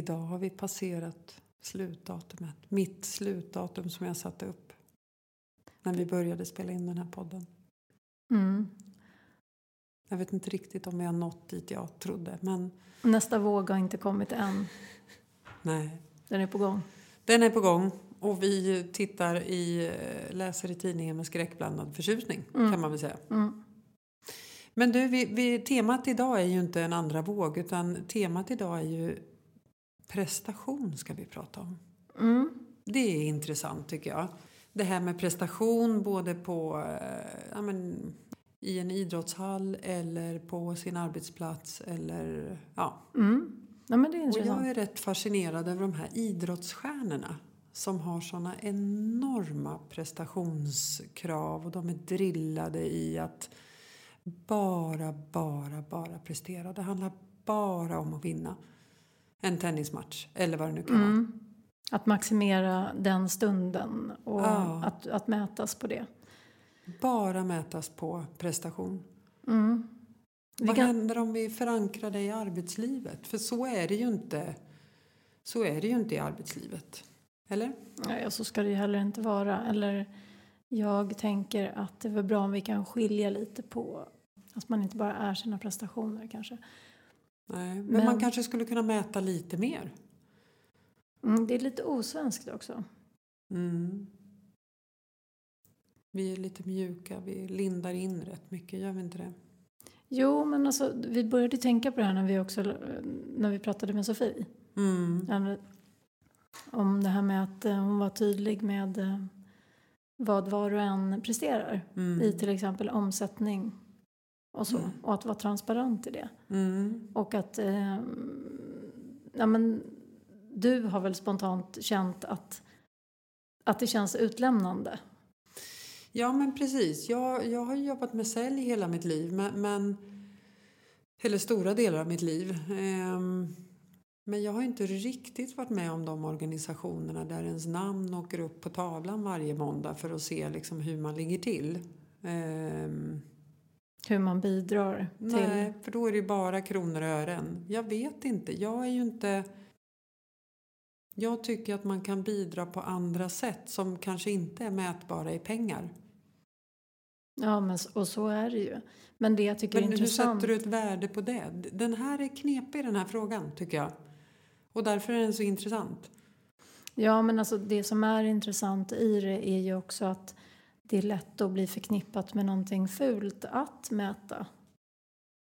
Idag har vi passerat slutdatumet. Mitt slutdatum som jag satte upp när vi började spela in den här podden. Mm. Jag vet inte riktigt om vi har nått dit jag trodde, men Nästa våg har inte kommit än. nej. Den är på gång. Den är på gång och vi tittar i, eh, läser i tidningen med skräckblandad förtjusning Mm. kan man väl säga. Mm. Men du, vi, vi, temat idag är ju inte en andra våg utan temat idag är ju prestation ska vi prata om. Mm. Det är intressant tycker jag. Det här med prestation både på, eh, ja, men, i en idrottshall eller på sin arbetsplats eller ja. Mm. Ja, men det är Och intressant. jag är rätt fascinerad över de här idrottsstjärnorna som har såna enorma prestationskrav och de är drillade i att bara, bara, bara prestera. Det handlar bara om att vinna en tennismatch eller vad det nu kan vara. Mm. Att maximera den stunden och Ja. att, att mätas på det. Bara mätas på prestation. Mm. Vad kan, händer om vi förankrar det i arbetslivet? För så är det ju inte. Så är det ju inte i arbetslivet. Eller? nej, så ska det ju heller inte vara. Eller jag tänker att det är bra om vi kan skilja lite på att man inte bara är sina prestationer kanske. Nej, men, Men- man kanske skulle kunna mäta lite mer. Mm, det är lite osvenskt också. Mm. Vi är lite mjuka, vi lindar in rätt mycket, gör vi inte det? Jo, men alltså, vi började tänka på det här när vi, också, när vi pratade med Sofie. Mm. Om det här med att eh, hon var tydlig med eh, vad var och en presterar Mm. i till exempel omsättning och så. Mm. Och att vara transparent i det. Mm. Och att eh, ja, men, du har väl spontant känt att, att det känns utlämnande. Ja, men precis. Jag, jag har jobbat med sälj hela mitt liv, men, men eller stora delar av mitt liv. Ehm, men jag har inte riktigt varit med om de organisationerna där ens namn åker upp på tavlan varje måndag för att se liksom hur man ligger till. Ehm, Hur man bidrar till... Nej, för då är det bara kronor och ören. Jag vet inte. Jag är ju inte... Jag tycker att man kan bidra på andra sätt som kanske inte är mätbara i pengar. Ja, men, och så är det ju. Men det jag tycker Men är hur intressant... sätter du ett värde på det? Den här är knepig den här frågan tycker jag. Och därför är den så intressant. Ja, men alltså det som är intressant i det är ju också att det är lätt att bli förknippat med någonting fult att mäta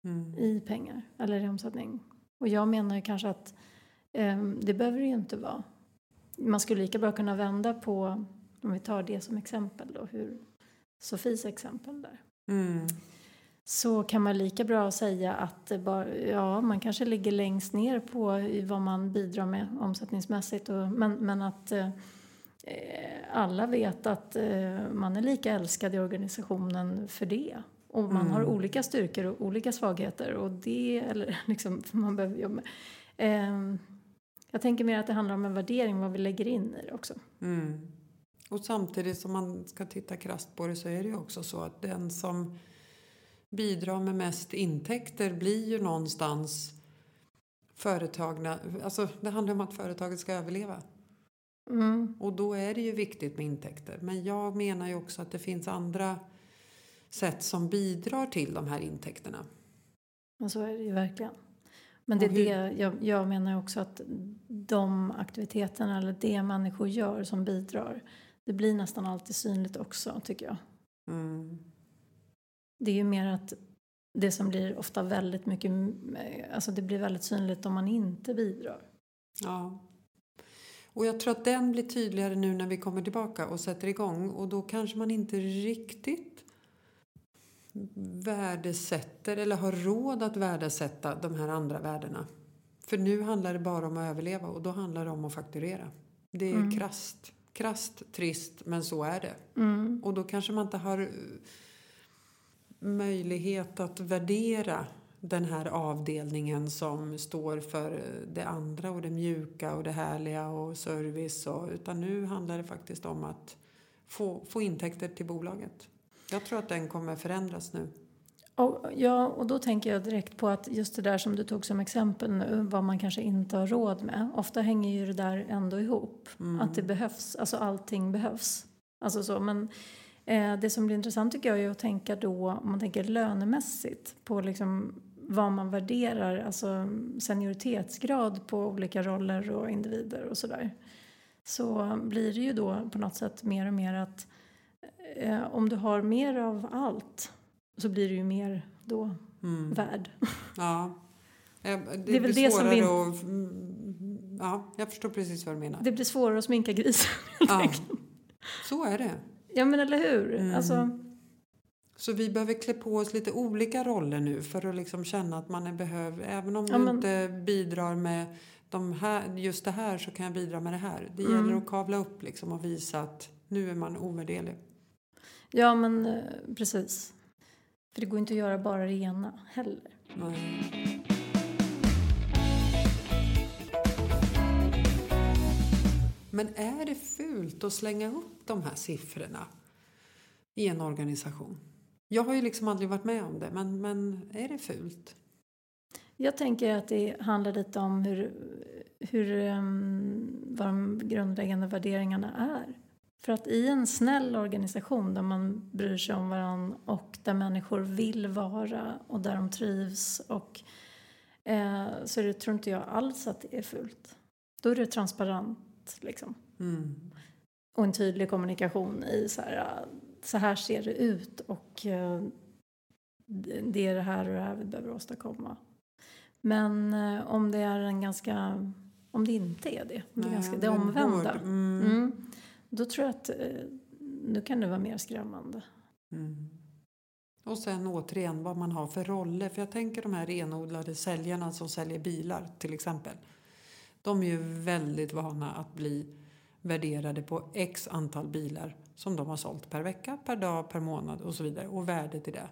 Mm. i pengar eller i omsättning. Och jag menar ju kanske att eh, det behöver det ju inte vara. Man skulle lika bra kunna vända på, om vi tar det som exempel då, hur Sofies exempel där. Mm. Så kan man lika bra säga att bara, ja, man kanske ligger längst ner på vad man bidrar med omsättningsmässigt. Och, men, men att eh, alla vet att eh, man är lika älskad i organisationen för det. Och man Mm. har olika styrkor och olika svagheter. Och det, eller liksom, man behöver jobba med. Eh, jag tänker mer att det handlar om en värdering, vad vi lägger in i det också. Mm. Och samtidigt som man ska titta krasst på det så är det ju också så att den som bidrar med mest intäkter blir ju någonstans företagna, alltså det handlar om att företaget ska överleva. Mm. Och då är det ju viktigt med intäkter. Men jag menar ju också att det finns andra sätt som bidrar till de här intäkterna. Men så är det ju verkligen. Men det är det, jag, jag menar också att de aktiviteterna eller det människor gör som bidrar, det blir nästan alltid synligt också tycker jag. Mm. Det är ju mer att det som blir ofta väldigt mycket, alltså det blir väldigt synligt om man inte bidrar. Ja. Och jag tror att den blir tydligare nu när vi kommer tillbaka och sätter igång. Och då kanske man inte riktigt värdesätter eller har råd att värdesätta de här andra värdena. För nu handlar det bara om att överleva och då handlar det om att fakturera. Det är Mm. krasst. Krasst, trist, men så är det. Mm. Och då kanske man inte har möjlighet att värdera den här avdelningen som står för det andra och det mjuka och det härliga och service. Och, utan nu handlar det faktiskt om att få, få intäkter till bolaget. Jag tror att den kommer förändras nu. Och, ja, och då tänker jag direkt på att just det där som du tog som exempel nu, vad man kanske inte har råd med. Ofta hänger ju det där ändå ihop. Mm. Att det behövs, alltså allting behövs. Alltså så, men eh, det som blir intressant tycker jag är att tänka då, om man tänker lönemässigt, på liksom vad man värderar, alltså senioritetsgrad på olika roller och individer och sådär. Så blir det ju då på något sätt mer och mer att eh, om du har mer av allt så blir du ju mer då Mm. värd. Ja. Eh, Det, Det är väl det som vi- att... mm, Ja, jag förstår precis vad du menar. Det blir svårare att sminka grisen. Ja, så är det. Ja men eller hur? Mm. Alltså, Så vi behöver klä på oss lite olika roller nu för att liksom känna att man är behöv. Även om Ja, du men- inte bidrar med de här, just det här så kan jag bidra med det här. Det Mm. gäller att kavla upp liksom och visa att nu är man ovärderlig. ja men eh, precis. För det går inte att göra bara det ena heller. Nej. Men är det fult att slänga upp de här siffrorna i en organisation? Jag har ju liksom aldrig varit med om det, men, men är det fult? Jag tänker att det handlar lite om hur, hur, ehm, vad de grundläggande värderingarna är. För att i en snäll organisation där man bryr sig om varandra och där människor vill vara och där de trivs och eh, så det, tror inte jag alls att det är fult. Då är det transparent liksom. Mm. Och en tydlig kommunikation i så här, så här ser det ut och eh, det är det här och det här vi behöver åstadkomma. Men eh, om det är en ganska, om det inte är det, om det, är ganska, det omvända. Mm. Mm, då tror jag att eh, nu kan det vara mer skrämmande. Mm. Och sen återigen vad man har för roller. För jag tänker de här renodlade säljarna som säljer bilar till exempel. De är ju väldigt vana att bli värderade på x antal bilar som de har sålt per vecka, per dag, per månad och så vidare. Och värdet i det.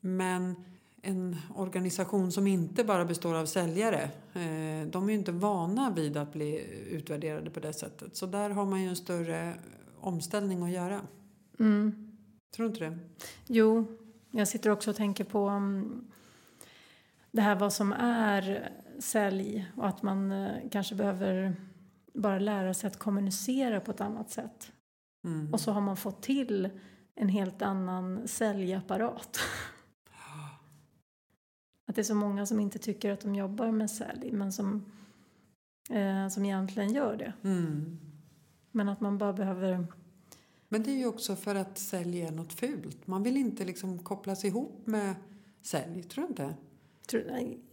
Men en organisation som inte bara består av säljare, eh, de är inte vana vid att bli utvärderade på det sättet. Så där har man ju en större omställning att göra. Mm. Tror du inte det? Jo, jag sitter också och tänker på um, det här vad som är sälj och att man eh, kanske behöver bara lära sig att kommunicera på ett annat sätt. Mm. Och så har man fått till en helt annan säljapparat. Att det är så många som inte tycker att de jobbar med sälj men som, eh, som egentligen gör det. Mm. Men att man bara behöver... Men det är ju också för att sälj är något fult. Man vill inte liksom kopplas ihop med sälj, tror du inte?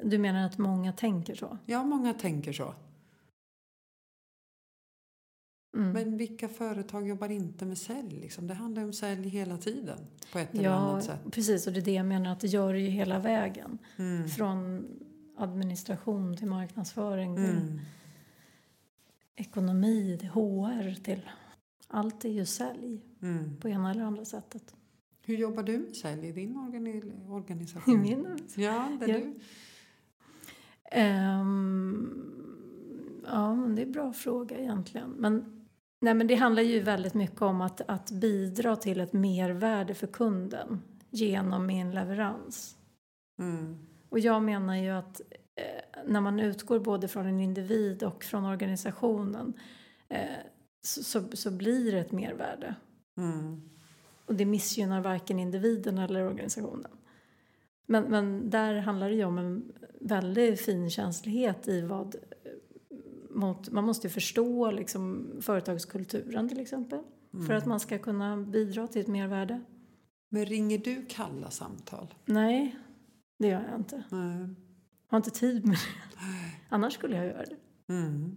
Du menar att många tänker så? Ja, många tänker så. Mm. Men vilka företag jobbar inte med sälj? Liksom? Det handlar ju om sälj hela tiden på ett eller Ja, annat sätt. precis. Och det är det jag menar att det gör det ju hela vägen. Mm. Från administration till marknadsföring till Mm. ekonomi till HR till... Allt är ju sälj Mm. på ena eller andra sättet. Hur jobbar du med sälj i din organi- I organisation? min Ja, där Ja. du... Ehm, ja, men det är en bra fråga egentligen. Men, nej, men det handlar ju väldigt mycket om att, att bidra till ett mervärde för kunden genom min leverans. Mm. Och jag menar ju att eh, när man utgår både från en individ och från organisationen eh, så, så, så blir det ett mervärde. Mm. Och det missgynnar varken individen eller organisationen. Men, men där handlar det ju om en väldig finkänslighet i vad mot, man måste ju förstå liksom företagskulturen till exempel. Mm. För att man ska kunna bidra till ett mervärde. Men ringer du kalla samtal? Nej, det gör jag inte. Nej. Har inte tid med det. Annars skulle jag göra det. Mm.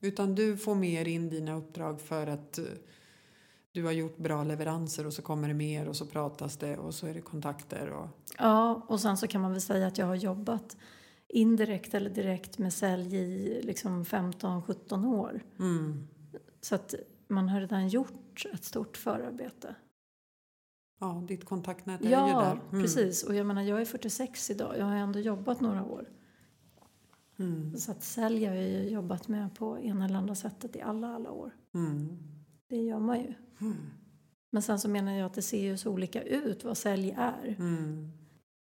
Utan du får mer in dina uppdrag för att eh, du har gjort bra leveranser och så kommer det mer och så pratas det och så är det kontakter. Och... Ja, och sen så kan man väl säga att jag har jobbat indirekt eller direkt med sälj i liksom 15-17 år. Mm. Så att man har redan gjort ett stort förarbete. Ja, ditt kontaktnät är ju Ja, där. Mm. precis. Och jag menar, jag är 46 idag. Jag har ändå jobbat några år. Mm. Så att sälj har jag ju jobbat med på ena eller andra sättet i alla, alla år. Mm. Det gör man ju. Mm. Men sen så menar jag att det ser ju så olika ut vad sälj är. Mm.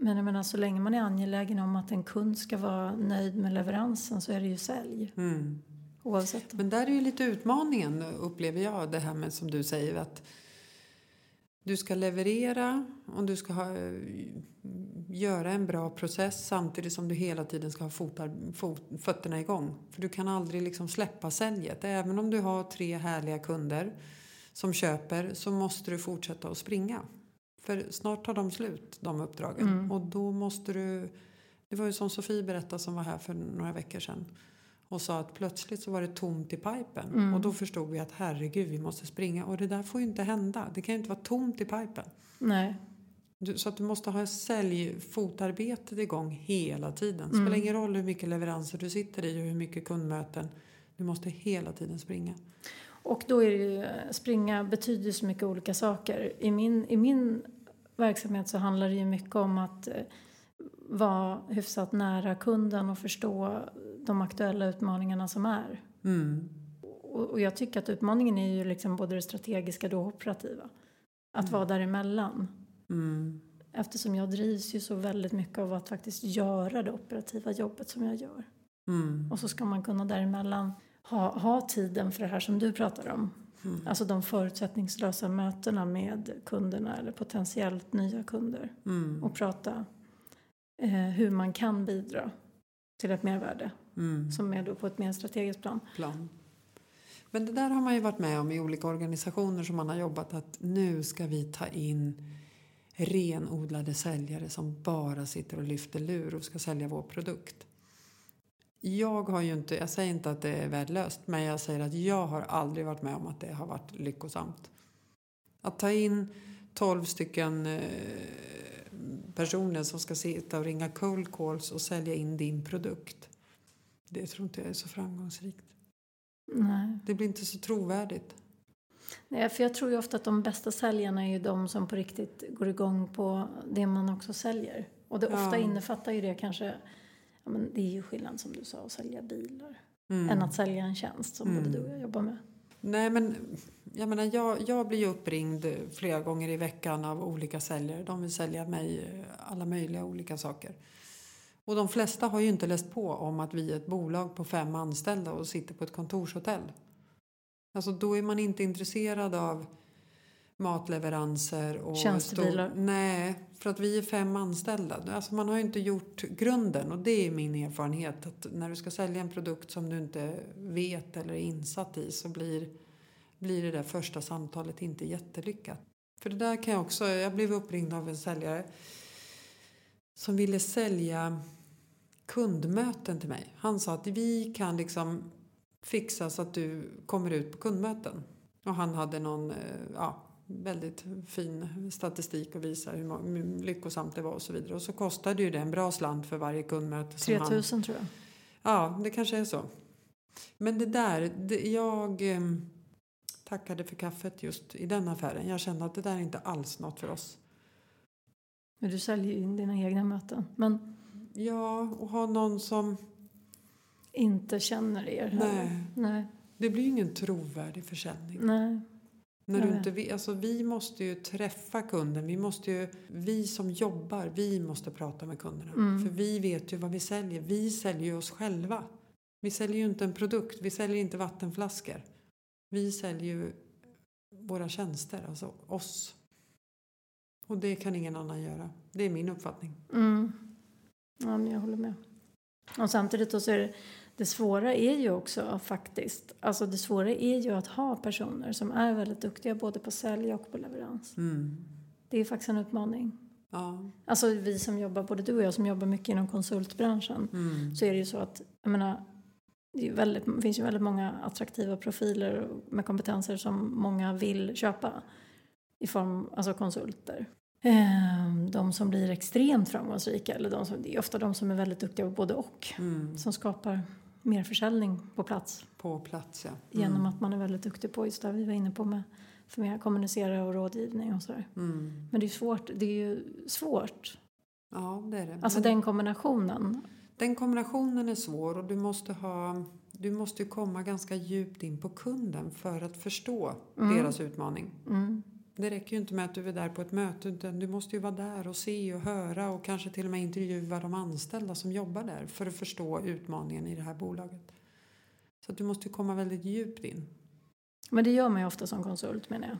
Men jag menar, så länge man är angelägen om att en kund ska vara nöjd med leveransen så är det ju sälj. Mm. Oavsett. Men där är ju lite utmaningen upplever jag det här med som du säger att du ska leverera och du ska ha, göra en bra process samtidigt som du hela tiden ska ha fotar, fot, fötterna igång. För du kan aldrig liksom släppa säljet. Även om du har tre härliga kunder som köper så måste du fortsätta att springa. För snart tar de slut, de uppdragen. Mm. Och då måste du... Det var ju som Sofie berättade som var här för några veckor sedan. Och sa att plötsligt så var det tomt i pipen. Mm. Och då förstod vi att herregud, vi måste springa. Och det där får ju inte hända. Det kan ju inte vara tomt i pipen. Nej. Du, så att du måste ha säljfotarbetet igång hela tiden. Spelar Mm. ingen roll hur mycket leveranser du sitter i och hur mycket kundmöten. Du måste hela tiden springa. Och då är det ju, springa betyder så mycket olika saker. I min, I min verksamhet så handlar det ju mycket om att eh, vara hyfsat nära kunden och förstå de aktuella utmaningarna som är. Mm. Och, och jag tycker att utmaningen är ju liksom både det strategiska och det operativa. Att Mm. vara däremellan. Mm. Eftersom jag drivs ju så väldigt mycket av att faktiskt göra det operativa jobbet som jag gör. Mm. Och så ska man kunna däremellan ha, ha tiden för det här som du pratar om. Mm. Alltså de förutsättningslösa mötena med kunderna eller potentiellt nya kunder. Mm. Och prata eh, hur man kan bidra till ett mervärde Mm. som är då på ett mer strategiskt plan. plan. Men det där har man ju varit med om i olika organisationer som man har jobbat att nu ska vi ta in renodlade säljare som bara sitter och lyfter lur och ska sälja vår produkt. Jag har ju inte, jag säger inte att det är värdelöst, men jag säger att jag har aldrig varit med om att det har varit lyckosamt. Att ta in 12 stycken eh, personer som ska sitta och ringa cold calls och sälja in din produkt. Det tror inte jag är så framgångsrikt. Nej. Det blir inte så trovärdigt. Nej, för jag tror ju ofta att de bästa säljarna är ju de som på riktigt går igång på det man också säljer. Och det ofta Ja. innefattar ju det kanske, ja, men det är ju skillnad som du sa att sälja bilar. Mm. Än att sälja en tjänst som Mm. både du och jag jobbar med. Nej, men jag, menar, jag, jag blir ju uppringd flera gånger i veckan av olika säljare. De vill sälja mig eh, alla möjliga olika saker. Och de flesta har ju inte läst på om att vi är ett bolag på fem anställda och sitter på ett kontorshotell. Alltså då är man inte intresserad av matleveranser och Tjänstebilar. Stor, nej, för att vi är fem anställda. Alltså man har ju inte gjort grunden och det är min erfarenhet att när du ska sälja en produkt som du inte vet eller är insatt i så blir, blir det där första samtalet inte jättelyckat. För det där kan jag också, jag blev uppringd av en säljare som ville sälja kundmöten till mig. Han sa att vi kan liksom fixa så att du kommer ut på kundmöten. Och han hade någon eh, ja, väldigt fin statistik och visar hur, lyckosamt det var och så vidare. Och så kostade ju det en bra slant för varje kundmöte. som han- 3000 tror jag. Ja, det kanske är så. Men det där, det, jag eh, tackade för kaffet just i den affären. Jag kände att det där är inte alls något för oss. Men du säljer ju in dina egna möten. Men Ja, och ha någon som... inte känner er heller. Nej, Nej. det blir ju ingen trovärdig försäljning. Nej. När du inte, vet- alltså, vi måste ju träffa kunden. Vi, måste ju, vi som jobbar, vi måste prata med kunderna. Mm. För vi vet ju vad vi säljer. Vi säljer ju oss själva. Vi säljer ju inte en produkt. Vi säljer inte vattenflaskor. Vi säljer ju våra tjänster, alltså oss. Och det kan ingen annan göra. Det är min uppfattning. Mm. Ja, men jag håller med. Och samtidigt då så är det, det svåra är ju också faktiskt, alltså det svåra är ju att ha personer som är väldigt duktiga både på sälj och på leverans. Mm. Det är faktiskt en utmaning. Ja. Alltså vi som jobbar, både du och jag som jobbar mycket inom konsultbranschen, Mm. så är det ju så att, jag menar, det, väldigt, det finns ju väldigt många attraktiva profiler med kompetenser som många vill köpa i form, alltså konsulter. Ehm, De som blir extremt framgångsrika, eller de som, det är ofta de som är väldigt duktiga på både och, Mm. som skapar mer försäljning på plats På plats, ja. genom Mm. att man är väldigt duktig på just det vi var inne på med för mer kommunicera och rådgivning och sådär. Mm. Men det är svårt, det är ju svårt. Ja, det är det. Alltså den kombinationen. Den kombinationen är svår och du måste, ha, du måste komma ganska djupt in på kunden för att förstå Mm. deras utmaning. Mm. Det räcker ju inte med att du är där på ett möte utan du måste ju vara där och se och höra och kanske till och med intervjua de anställda som jobbar där för att förstå utmaningen i det här bolaget. Så du måste komma väldigt djupt in. Men det gör man ju ofta som konsult menar jag.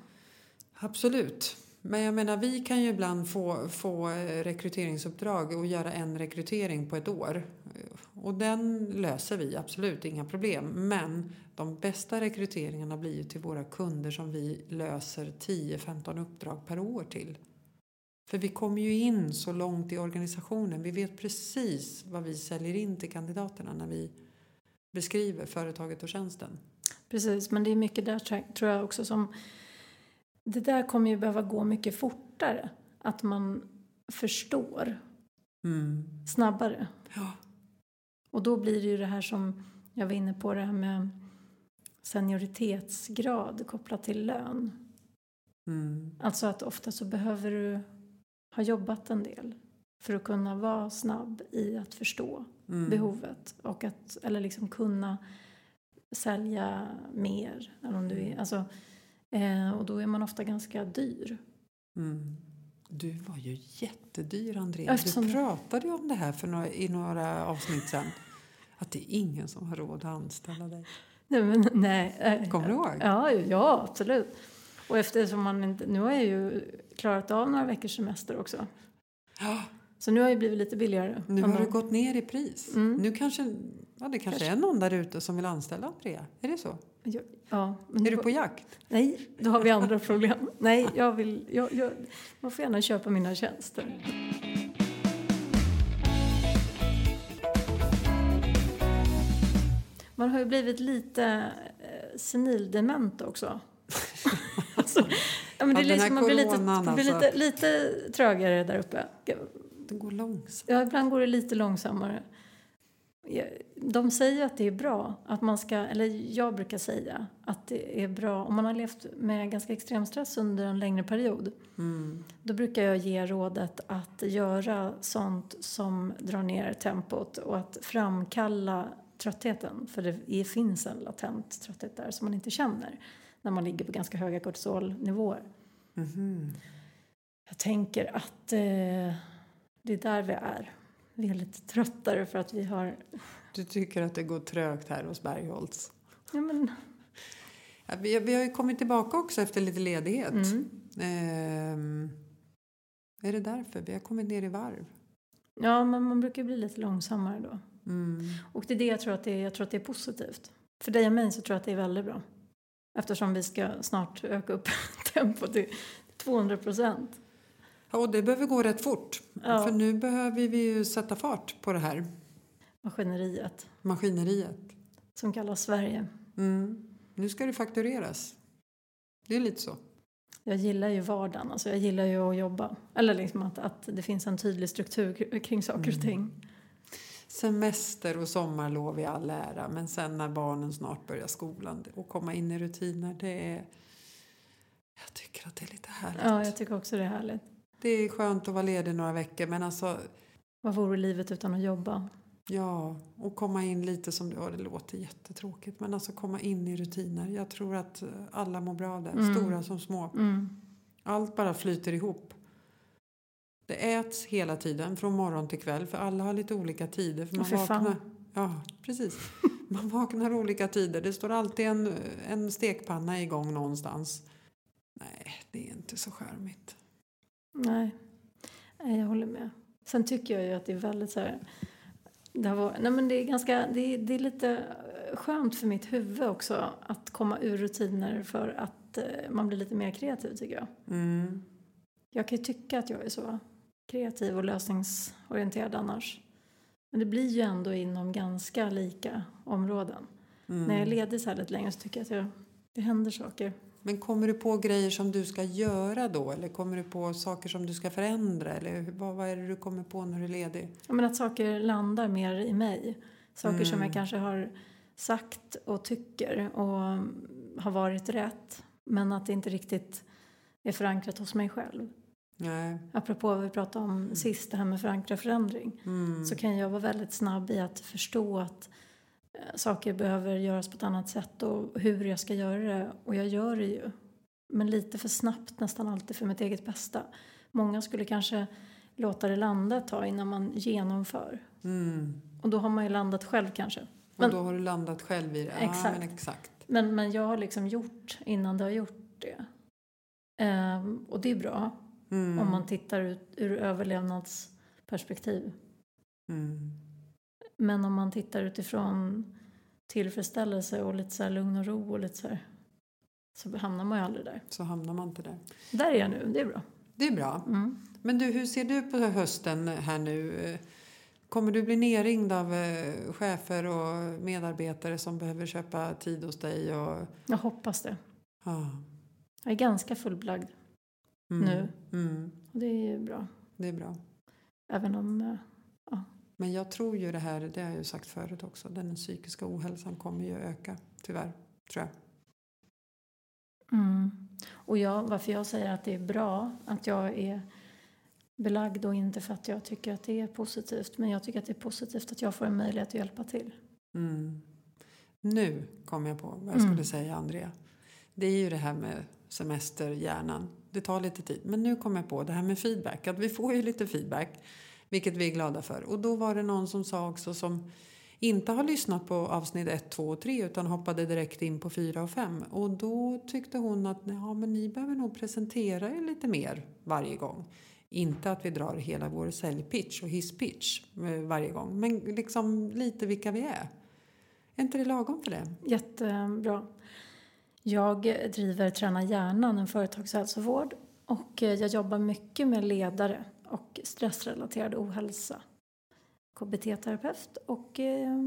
Absolut. Men jag menar, vi kan ju ibland få, få eh, rekryteringsuppdrag och göra en rekrytering på ett år. Eh, och den löser vi, absolut, inga problem. Men de bästa rekryteringarna blir ju till våra kunder som vi löser 10-15 uppdrag per år till. För vi kommer ju in så långt i organisationen. Vi vet precis vad vi säljer in till kandidaterna när vi beskriver företaget och tjänsten. Precis, men det är mycket där tror jag också som... Det där kommer ju behöva gå mycket fortare. Att man förstår Mm. snabbare. Ja. Och då blir det ju det här som jag var inne på, det här med senioritetesgrad kopplat till lön. Mm. Alltså att ofta så behöver du ha jobbat en del för att kunna vara snabb i att förstå Mm. behovet och att, eller liksom kunna sälja mer. Eller om du är, alltså, eh, och då är man ofta ganska dyr. Mm. Du var ju jättedyr, Andrea. Eftersom- Du pratade ju om det här för några, i några avsnitt sen. Att det är ingen som har råd att anställa dig. Nej, men, nej, eh, Kommer du ihåg? Ja, ja, absolut. Och eftersom man inte, nu har jag ju klarat av några veckors semester också. Ja, Så nu har jag blivit lite billigare. nu har du gått ner i pris. Mm. Nu kanske, ja, det kanske är någon där ute som vill anställa Andrea. Är det så? Ja, ja, Är du på jakt? Nej, då har vi andra problem. Nej, jag vill, jag, jag, man får gärna köpa mina tjänster. Man har ju blivit lite eh, senildement också. alltså, ja, men det Ja, liksom, man blir, lite, blir alltså. lite, lite trögare där uppe. Det går långsamt. Ja, ibland går det lite långsammare. De säger att det är bra, att man ska, eller jag brukar säga att det är bra om man har levt med ganska extrem stress under en längre period. Mm. Då brukar jag ge rådet att göra sånt som drar ner tempot och att framkalla tröttheten. För det finns en latent trötthet där som man inte känner när man ligger på ganska höga kortisolnivåer. Mhm. Jag tänker att eh, det är där vi är. Vi är lite tröttare för att vi har... Du tycker att det går trögt här hos Bergholtz. Ja, men, Ja, vi, vi har ju kommit tillbaka också efter lite ledighet. mm. Ehm, är det därför? Vi har kommit ner i varv. Ja, men man brukar bli lite långsammare då. Mm. Och det är det jag tror att det är, jag tror att det är positivt. För dig och mig så tror jag att det är väldigt bra. Eftersom vi ska snart öka upp tempot till 200 procent. Ja, och det behöver gå rätt fort. Ja. För nu behöver vi ju sätta fart på det här Maskineriet maskineriet. som kallas Sverige. Mm. Nu ska det faktureras. Det är lite så. Jag gillar ju vardagen, alltså jag gillar ju att jobba. Eller liksom att, att det finns en tydlig struktur kring saker och Mm. ting. Semester och sommarlov i all ära, men sen när barnen snart börjar skolan och komma in i rutiner, det är... Jag tycker att det är lite härligt. Ja, jag tycker också det är härligt. Det är skönt att vara ledig några veckor, men alltså, Vad vore livet utan att jobba? ja, och komma in lite som, ja det låter jättetråkigt, men alltså komma in i rutiner. Jag tror att alla mår bra av det, Mm. stora som små. Mm. Allt bara flyter ihop. Det äts hela tiden, från morgon till kväll, för alla har lite olika tider. För man för fan. vaknar, ja, precis. Man vaknar olika tider. Det står alltid en, en stekpanna igång någonstans. Nej, det är inte så charmigt. Nej. Nej, jag håller med. Sen tycker jag ju att det är väldigt så här... Det, har varit, nej men det, är ganska, det, är, det är lite eh, skönt för mitt huvud också att komma ur rutiner för att eh, man blir lite mer kreativ tycker jag. Mm. Jag kan ju tycka att jag är så kreativ och lösningsorienterad annars. Men det blir ju ändå inom ganska lika områden. Mm. När jag är ledig så här lite längre så tycker jag att jag, det händer saker. Men kommer du på grejer som du ska göra då? Eller kommer du på saker som du ska förändra? Eller vad, vad är det du kommer på när du är ledig? Jag menar att saker landar mer i mig. Saker som Mm. jag kanske har sagt och tycker och har varit rätt. Men att det inte riktigt är förankrat hos mig själv. Nej. Apropå vad vi pratade om sist, det här med förankra förändring. Mm. Så kan jag vara väldigt snabb i att förstå att saker behöver göras på ett annat sätt och hur jag ska göra det. Och jag gör det ju. men lite för snabbt nästan alltid för mitt eget bästa. Många skulle kanske låta det landa ett tag innan man genomför. Mm. Och då har man ju landat själv kanske. Och Men- då har du landat själv i det? Exakt. Ja, men exakt. Men, men jag har liksom gjort innan det har gjort det. Ehm, och det är bra Mm. om man tittar ut, ur överlevnadsperspektiv. Mm. Men om man tittar utifrån tillfredsställelse och lite så lugn och ro och lite så här, så hamnar man ju aldrig där. Så hamnar man inte där. Där är jag nu, det är bra. Det är bra. Mm. Men du, hur ser du på hösten här nu? Kommer du bli nerringd av eh, chefer och medarbetare som behöver köpa tid hos dig? Och, Jag hoppas det. ja. Jag är ganska fullbelagd mm. Nu. Mm. och det är ju bra. Det är bra. Även om, eh, Men jag tror ju det här, det har jag ju sagt förut också, den psykiska ohälsan kommer ju öka, tyvärr, tror jag. mm. Och jag, varför jag säger att det är bra att jag är belagd och inte för att jag tycker att det är positivt. Men jag tycker att det är positivt att jag får en möjlighet att hjälpa till. Mm. Nu kom jag på vad jag Mm. skulle säga, Andrea. Det är ju det här med semesterhjärnan. Det tar lite tid. Men nu kom jag på det här med feedback. Att vi får ju lite feedback, vilket vi är glada för. Och då var det någon som sa också som inte har lyssnat på avsnitt 1, 2 och 3 utan hoppade direkt in på 4 och 5. Och då tyckte hon att ja, men ni behöver nog presentera er lite mer varje gång. Inte att vi drar hela vår säljpitch och hisspitch eh, varje gång, men liksom lite vilka vi är. Är inte det lagom för det? Jättebra. Jag driver Träna hjärnan, en företagshälsovård. Och eh, jag jobbar mycket med ledare och stressrelaterad ohälsa. KBT-terapeut och eh,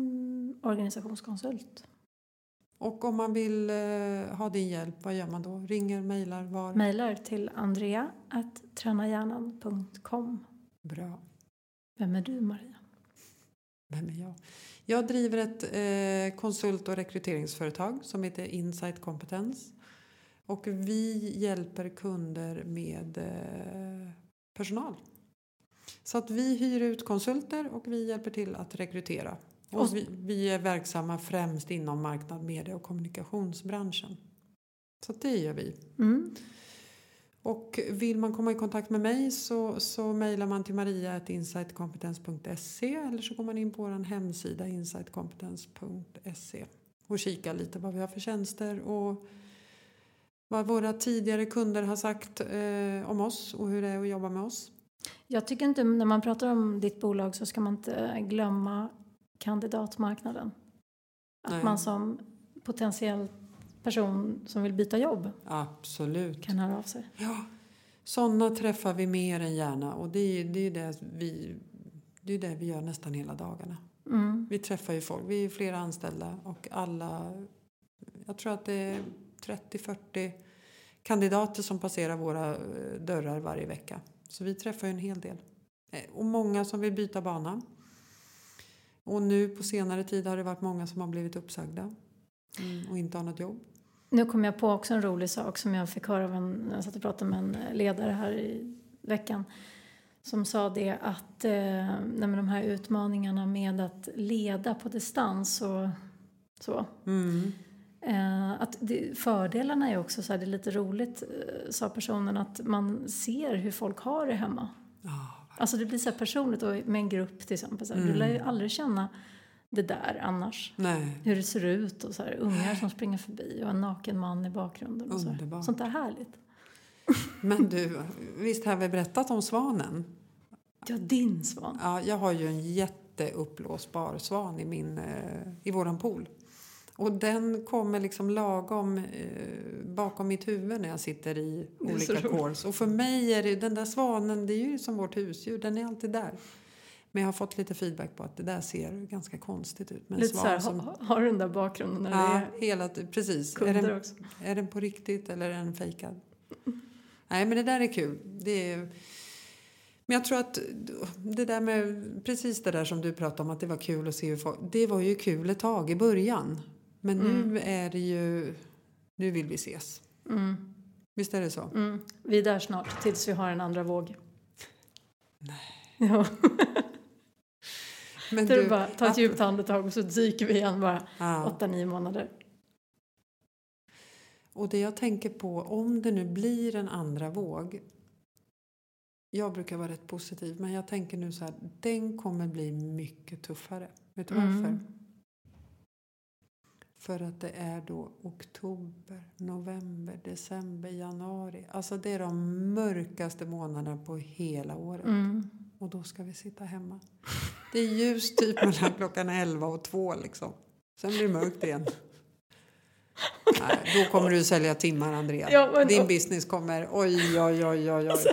organisationskonsult. Och om man vill eh, ha din hjälp, vad gör man då? Ringer, mejlar, var? Mejlar till andrea.tränahjärnan.com. Bra. Vem är du, Maria? Vem är jag? Jag driver ett eh, konsult och rekryteringsföretag som heter Insight Competence. Och vi hjälper kunder med eh, personal. Så att vi hyr ut konsulter och vi hjälper till att rekrytera. Och- vi, vi är verksamma främst inom marknad, media och kommunikationsbranschen. Så att det gör vi. Mm. Och vill man komma i kontakt med mig så, så mejlar man till maria.insightcompetence.se eller så går man in på vår hemsida insightcompetence.se och kikar lite vad vi har för tjänster och vad våra tidigare kunder har sagt eh, om oss och hur det är att jobba med oss. Jag tycker inte, när man pratar om ditt bolag så ska man inte glömma kandidatmarknaden. Att Nej. man som potentiell person som vill byta jobb Absolut. kan höra av sig. Ja, sådana träffar vi mer än gärna och det är det, är det, vi, det, är det vi gör nästan hela dagarna. Mm. Vi träffar ju folk, vi är flera anställda och alla, jag tror att det är 30-40 kandidater som passerar våra eh, dörrar varje vecka. Så vi träffar en hel del. Eh, Och många som vill byta bana. Och nu på senare tid har det varit många som har blivit uppsagda mm, och inte har något jobb. Nu kom jag på också en rolig sak som jag fick höra av en, när jag satt och pratade med en ledare här i veckan. Som sa det att eh, nej, de här utmaningarna med att leda på distans och så. Mm. Eh, att det, fördelarna är också så här, det är lite roligt, eh, sa personen, att man ser hur folk har det hemma. Ja, Alltså det blir så här personligt och med en grupp till exempel. Så här, Du Mm. lär ju aldrig känna det där annars. nej, Hur det ser ut och så här, ungar som springer förbi och en naken man i bakgrunden. Och så. Underbart. Sånt där härligt. men du, visst har vi berättat om svanen? Ja, din svan. Ja, jag har ju en jätteuppblåsbar svan i, min, eh, i våran pool. Och den kommer liksom lagom eh, bakom mitt huvud när jag sitter i är olika kors. Och för mig är det, den där svanen, det är ju som vårt husdjur, den är alltid där. Men jag har fått lite feedback på att det där ser ganska konstigt ut. med Lite så här, som, ha, har du den där bakgrunden när ja, det hela, precis. är Är den, också? är den på riktigt eller är den fejkad? Nej, men det där är kul. Det är, men jag tror att det där med precis det där som du pratade om att det var kul att se hur folk, det var ju kul ett tag i början. Men Mm. nu är det ju, nu vill vi ses. Mm, Visst är det så? mm. Vi är där snart, tills vi har en andra våg. Nej. Ja, Men är du, bara ta ett att- djupt andetag och så dyker vi igen bara ja. åtta, nio månader. Och det jag tänker på, om det nu blir en andra våg. Jag brukar vara rätt positiv, men jag tänker nu så här, den kommer bli mycket tuffare. Vet du varför? Mm. För att det är då oktober, november, december, januari. Alltså det är de mörkaste månaderna på hela året. Mm. Och då ska vi sitta hemma. Det är ljust typ mellan klockan 11 och 2 liksom. Sen blir det mörkt igen. Nej, då kommer du sälja timmar Andrea. Ja, men- Din business kommer, oj oj oj oj oj.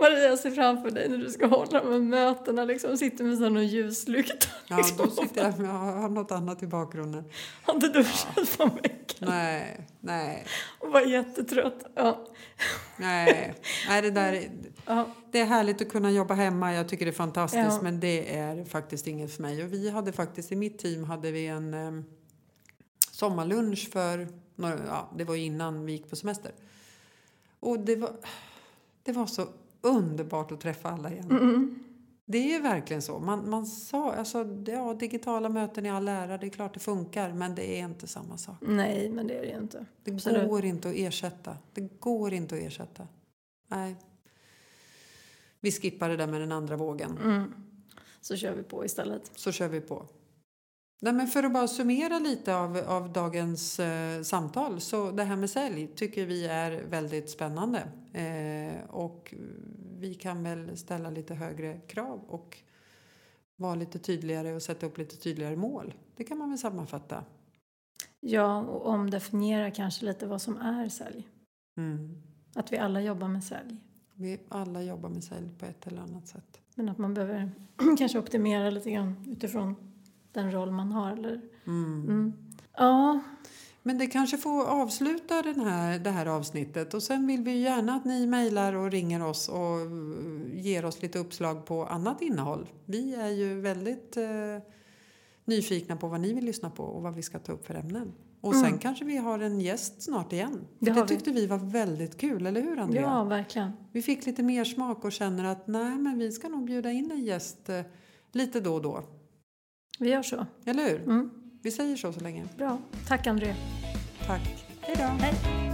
Det jag ser framför dig när du ska hålla de här mötena? Liksom, sitter med sån ljuslykta. Ja, då sitter jag med, jag har något annat i bakgrunden. Har inte duschat på en vecka Nej, nej, och var jättetrött. Ja. nej. nej det, där, är- Ja. det är härligt att kunna jobba hemma, jag tycker det är fantastiskt Ja. men det är faktiskt inget för mig. Och vi hade faktiskt i mitt team hade vi en eh, sommarlunch för, några, ja, det var innan vi gick på semester. Och det var, det var så underbart att träffa alla igen. Mm. Det är ju verkligen så. Man, man sa, alltså, ja, digitala möten i all ära, det är klart det funkar, men det är inte samma sak. Nej, men det är det inte. Det Absolut. går inte att ersätta. Det går inte att ersätta. Nej. Vi skippar det där med den andra vågen. Mm. Så kör vi på istället. Så kör vi på. Nej, men för att bara summera lite av, av dagens eh, samtal. Så det här med sälj tycker vi är väldigt spännande. Eh, och vi kan väl ställa lite högre krav och vara lite tydligare och sätta upp lite tydligare mål. Det kan man väl sammanfatta. Ja, och omdefiniera kanske lite vad som är sälj. Mm. Att vi alla jobbar med sälj. Vi alla jobbar med sälj på ett eller annat sätt. Men att man behöver kanske optimera lite grann utifrån den roll man har. Eller? Mm. Mm. Ja, Men det kanske får avsluta den här, det här avsnittet och sen vill vi gärna att ni mejlar och ringer oss och ger oss lite uppslag på annat innehåll. Vi är ju väldigt eh, nyfikna på vad ni vill lyssna på och vad vi ska ta upp för ämnen. Och sen Mm. kanske vi har en gäst snart igen. Det Det, det vi. tyckte vi var väldigt kul, eller hur Andrea? ja verkligen. Vi fick lite mer smak och känner att nej men vi ska nog bjuda in en gäst eh, lite då och då. Vi gör så. Eller hur? Mm. Vi säger så så länge. Bra. Tack André. Tack. Hej då.